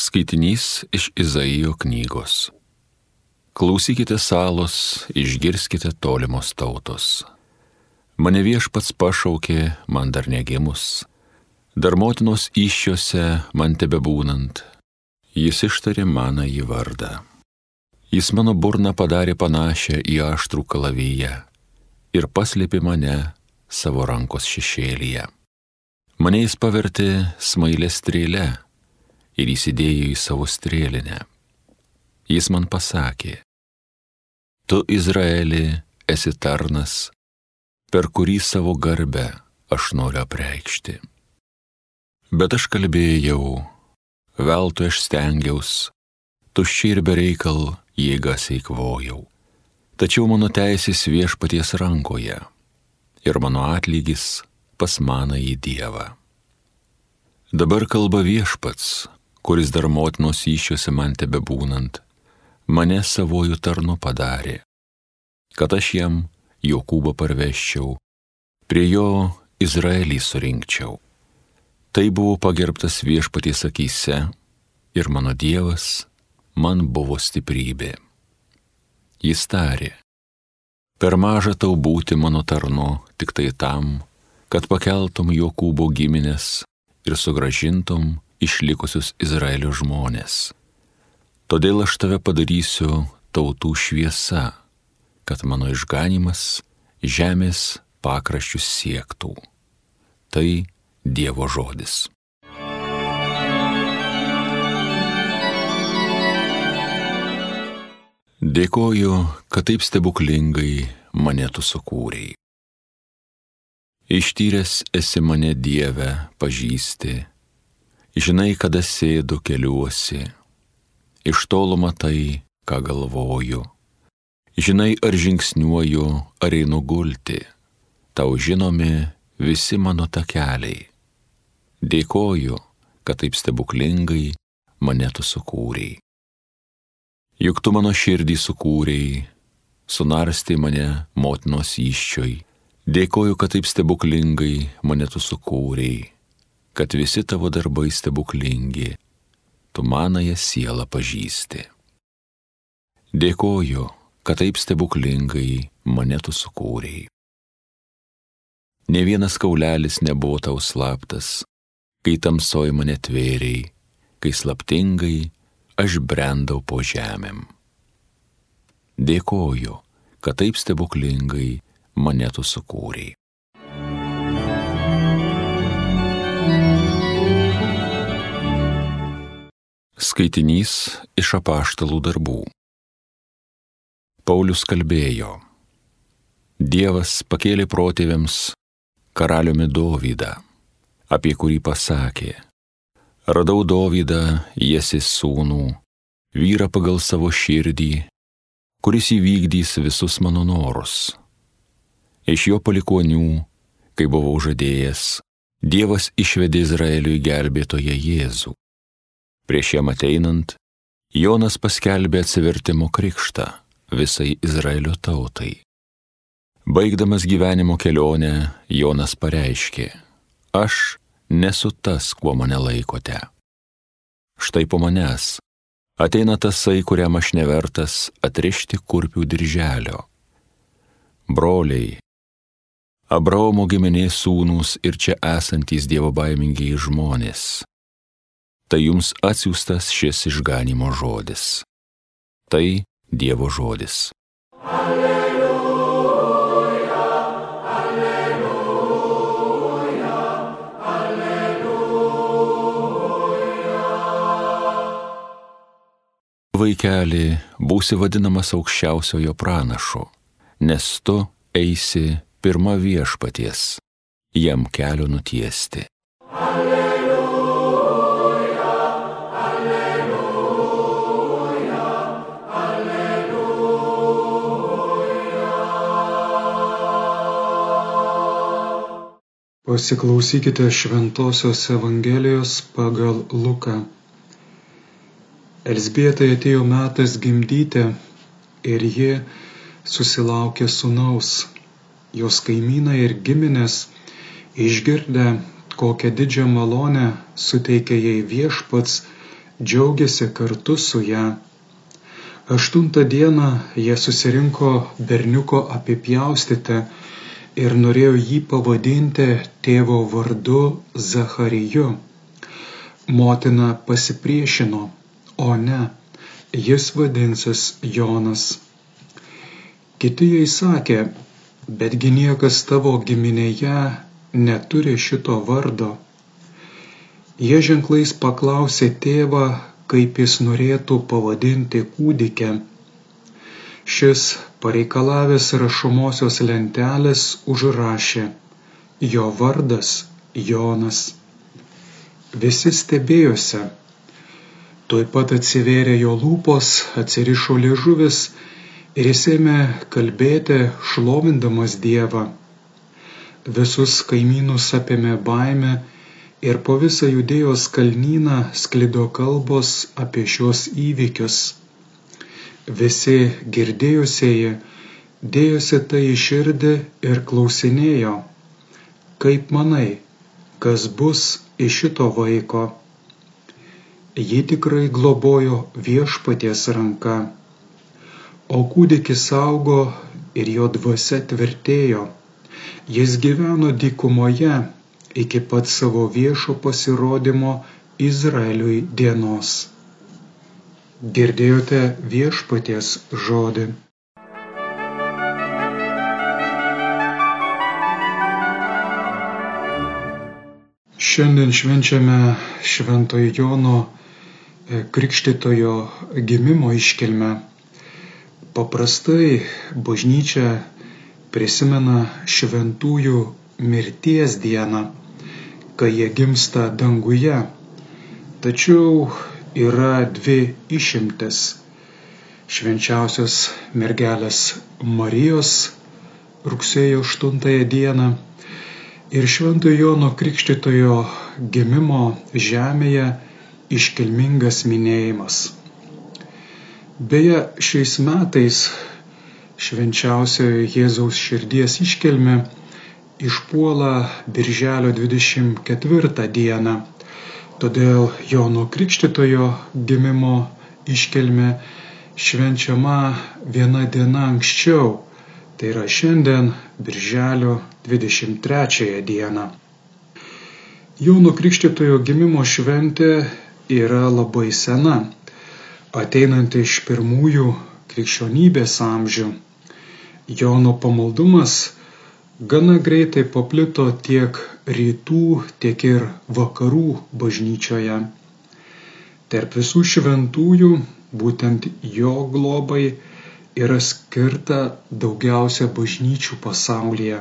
Skaitinys iš Izaijo knygos. Klausykite salos, išgirskite tolimos tautos. Mane viešpats pašaukė, man dar negimus, dar motinos iššiose man tebebūnant, jis ištarė mano į vardą. Jis mano burną padarė panašią į aštrų kalavyje ir paslėpė mane savo rankos šešėlyje. Mane jis pavertė smailę strėlę ir įsidėjo į savo strėlinę. Jis man pasakė, Tu Izraeli esi tarnas, per kurį savo garbę aš noriu apreikšti. Bet aš kalbėjau, veltui aš stengiaus, tuščiai ir bereikal jėgas eikvojau. Tačiau mano teisės viešpaties rankoje ir mano atlygis pas maną į Dievą. Dabar kalba viešpats, kuris dar motinos iššiose man tebe būnant, mane savojų tarnu padarė, kad aš jam Jokūbą parveščiau, prie jo Izraelį surinkčiau. Tai buvo pagerbtas viešpaties akise ir mano Dievas man buvo stiprybė. Jis tarė, per maža tau būti mano tarnu tik tai tam, kad pakeltum Jokūbo giminės ir sugražintum išlikusius Izraelio žmonės. Todėl aš tave padarysiu tautų šviesa, kad mano išganimas žemės pakraščius siektų. Tai Dievo žodis. Dėkoju, kad taip stebuklingai mane tu sukūrėjai. Ištyręs esi mane Dievę, pažįsti, žinai, kada sėdu keliuosi, iš tolo matai, ką galvoju, žinai, ar žingsniuoju, ar einu gulti, tau žinomi visi mano takeliai. Dėkoju, kad taip stebuklingai mane tu sukūrėjai. Juk tu mano širdį sukūrėjai, sunarstė mane motinos iščioj, dėkoju, kad taip stebuklingai mane tu sukūrėjai kad visi tavo darbai stebuklingi, tu manąją sielą pažįsti. Dėkoju, kad taip stebuklingai mane tu sukūrėjai. Ne vienas kaulelis nebuvo tau slaptas, kai tamsoj mane tvėriai, kai slaptingai aš brendau po žemėm. Dėkoju, kad taip stebuklingai mane tu sukūrėjai. Skaitinys iš apaštalų darbų. Paulius kalbėjo. Dievas pakėlė protėviams karaliumi Dovydą, apie kurį pasakė. Radau Dovydą, Jėsis sūnų, vyrą pagal savo širdį, kuris įvykdys visus mano norus. Iš jo palikonių, kai buvau žadėjęs, Dievas išvedė Izraeliui gelbėtoje Jėzų Prieš jam ateinant, Jonas paskelbė atsivertimo krikštą visai Izraelio tautai. Baigdamas gyvenimo kelionę, Jonas pareiškė, aš nesu tas, kuo mane laikote. Štai po manęs ateina tasai, kuriam aš nevertas atrišti kurpių dirželio. Broliai, Abraomo giminės sūnūs ir čia esantys dievo baimingiai žmonės tai jums atsiųstas šis išganimo žodis. Tai Dievo žodis. Alleluja, alleluja, alleluja. Vaikeli, būsi vadinamas aukščiausiojo pranašu, nes tu eisi pirma viešpaties, jam kelio nutiesti. Alleluja. Pasiklausykite Šventojios Evangelijos pagal Luką. Elsbietai atėjo metas gimdyti ir ji susilaukė sunaus. Jos kaimynai ir giminės išgirdę, kokią didžią malonę suteikė jai viešpats, džiaugiasi kartu su ją. Aštuntą dieną jie susirinko berniuko apipjaustyti ir norėjo jį pavadinti tėvo vardu Zachariju. Motina pasipriešino, o ne, jis vadinsis Jonas. Kiti jai sakė, betgi niekas tavo giminėje neturi šito vardo. Jie ženklais paklausė tėvą, kaip jis norėtų pavadinti kūdikę. Šis pareikalavęs rašomosios lentelės užrašė jo vardas Jonas. Visi stebėjosi. Tuoj pat atsivėrė jo lūpos, atsirišo liežuvis ir jis ėmė kalbėti šlovindamas Dievą. Visus kaimynus apėmė baime ir po visą judėjos kalnyną sklido kalbos apie šios įvykius. Visi girdėjusieji dėjosi tai į širdį ir klausinėjo, kaip manai, kas bus iš šito vaiko. Ji tikrai globojo viešpaties ranka, o kūdikis augo ir jo dvasia tvirtėjo Jis gyveno dykumoje iki pat savo viešo pasirodymo Izraeliui dienos. Girdėjote viešpaties žodį. Šiandien švenčiame Šventojo Jono e, Krikštitojo gimimo iškilmę. Paprastai bažnyčia prisimena šventųjų mirties dieną, kai jie gimsta danguje. Tačiau yra dvi išimtis - švenčiausios mergelės Marijos rugsėjo 8 dieną ir Šventojo Jono Krikštitojo gimimo žemėje iškilmingas minėjimas. Beje, šiais metais švenčiausiojo Jėzaus širdies iškelme išpuola Birželio 24 dieną. Todėl Jono Krikštitojo gimimo iškelme švenčiama viena diena anksčiau, tai yra šiandien Birželio 23 dieną. Jono Krikštitojo gimimo šventė yra labai sena, ateinanti iš pirmųjų krikščionybės amžių. Jono pamaldumas gana greitai paplito tiek rytų, tiek ir vakarų bažnyčioje. Tarp visų šventųjų būtent jo globai yra skirta daugiausia bažnyčių pasaulyje.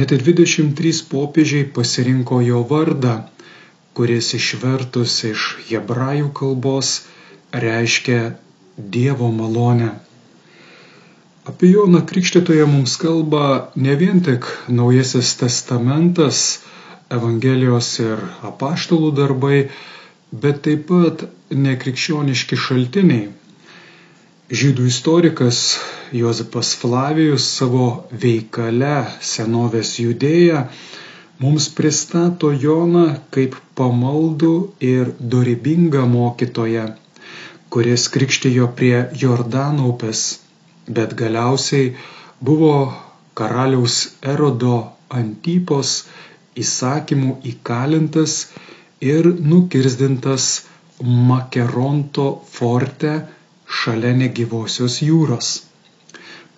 Net 23 popiežiai pasirinko jo vardą, kuris išvertus iš hebrajų kalbos reiškia Dievo malonę. Apie Joną Krikštytoją mums kalba ne vien tik Naujasis testamentas, Evangelijos ir apaštalų darbai, bet taip pat nekrikščioniški šaltiniai. Žydų istorikas Jozapas Flavijus savo veikale senovės judėja mums pristato Joną kaip pamaldų ir dorybingą mokytoją, kuris krikštijo prie Jordano upės bet galiausiai buvo karaliaus Erodo Antypos įsakymų įkalintas ir nukirzdintas Makeronto forte šalia negyvosios jūros.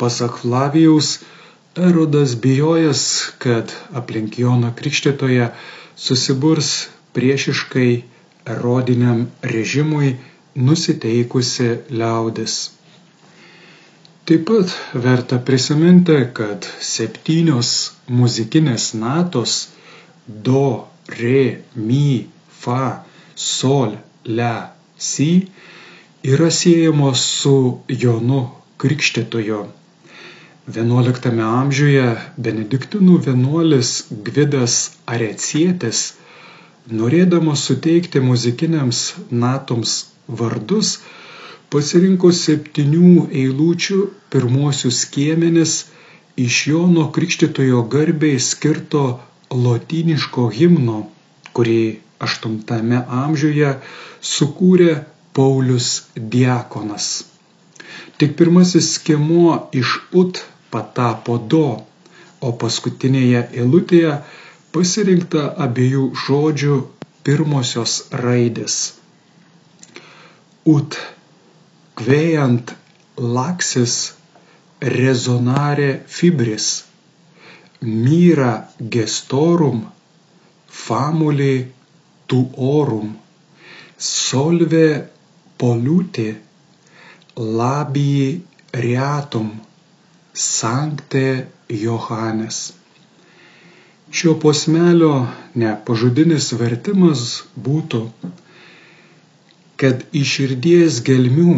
Pasak Flavijaus, Erodas bijojęs, kad aplink Joną Krikštitoje susiburs priešiškai erodiniam režimui nusiteikusi liaudis. Taip pat verta prisiminti, kad septynios muzikinės natos do, re, mi, fa, sol, la, si yra siejamos su Jonu Krikštitojo. XI amžiuje benediktinų vienuolis Gvidas Arecietis, norėdamas suteikti muzikiniams natoms vardus, pasirinko septynių eilučių pirmuosius skiemenis iš Jono Krikštitojo garbiai skirto lotyniško himno, kurį VIII amžiuje sukūrė Paulius Diakonas. Tik pirmasis skiemuo iš ut patapo do, o paskutinėje eilutėje pasirinkta abiejų žodžių pirmosios raidės. Ut kvėjant laksis rezonare fibris, myra gestorum, famuli tuorum, solve polute, labii reatum, sankte Johannes. Šio posmelio nepažudinis vertimas būtų, kad iš širdies gelmių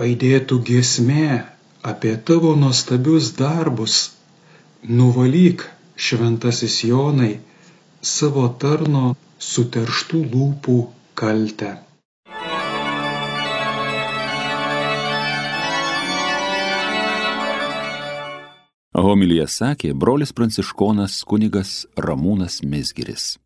aidėtų giesmė apie tavo nuostabius darbus, nuvalyk, šventasis Jonai, savo tarno suterštų lūpų kaltę. Homilyje sakė brolis pranciškonas kunigas Ramūnas Mesgiris.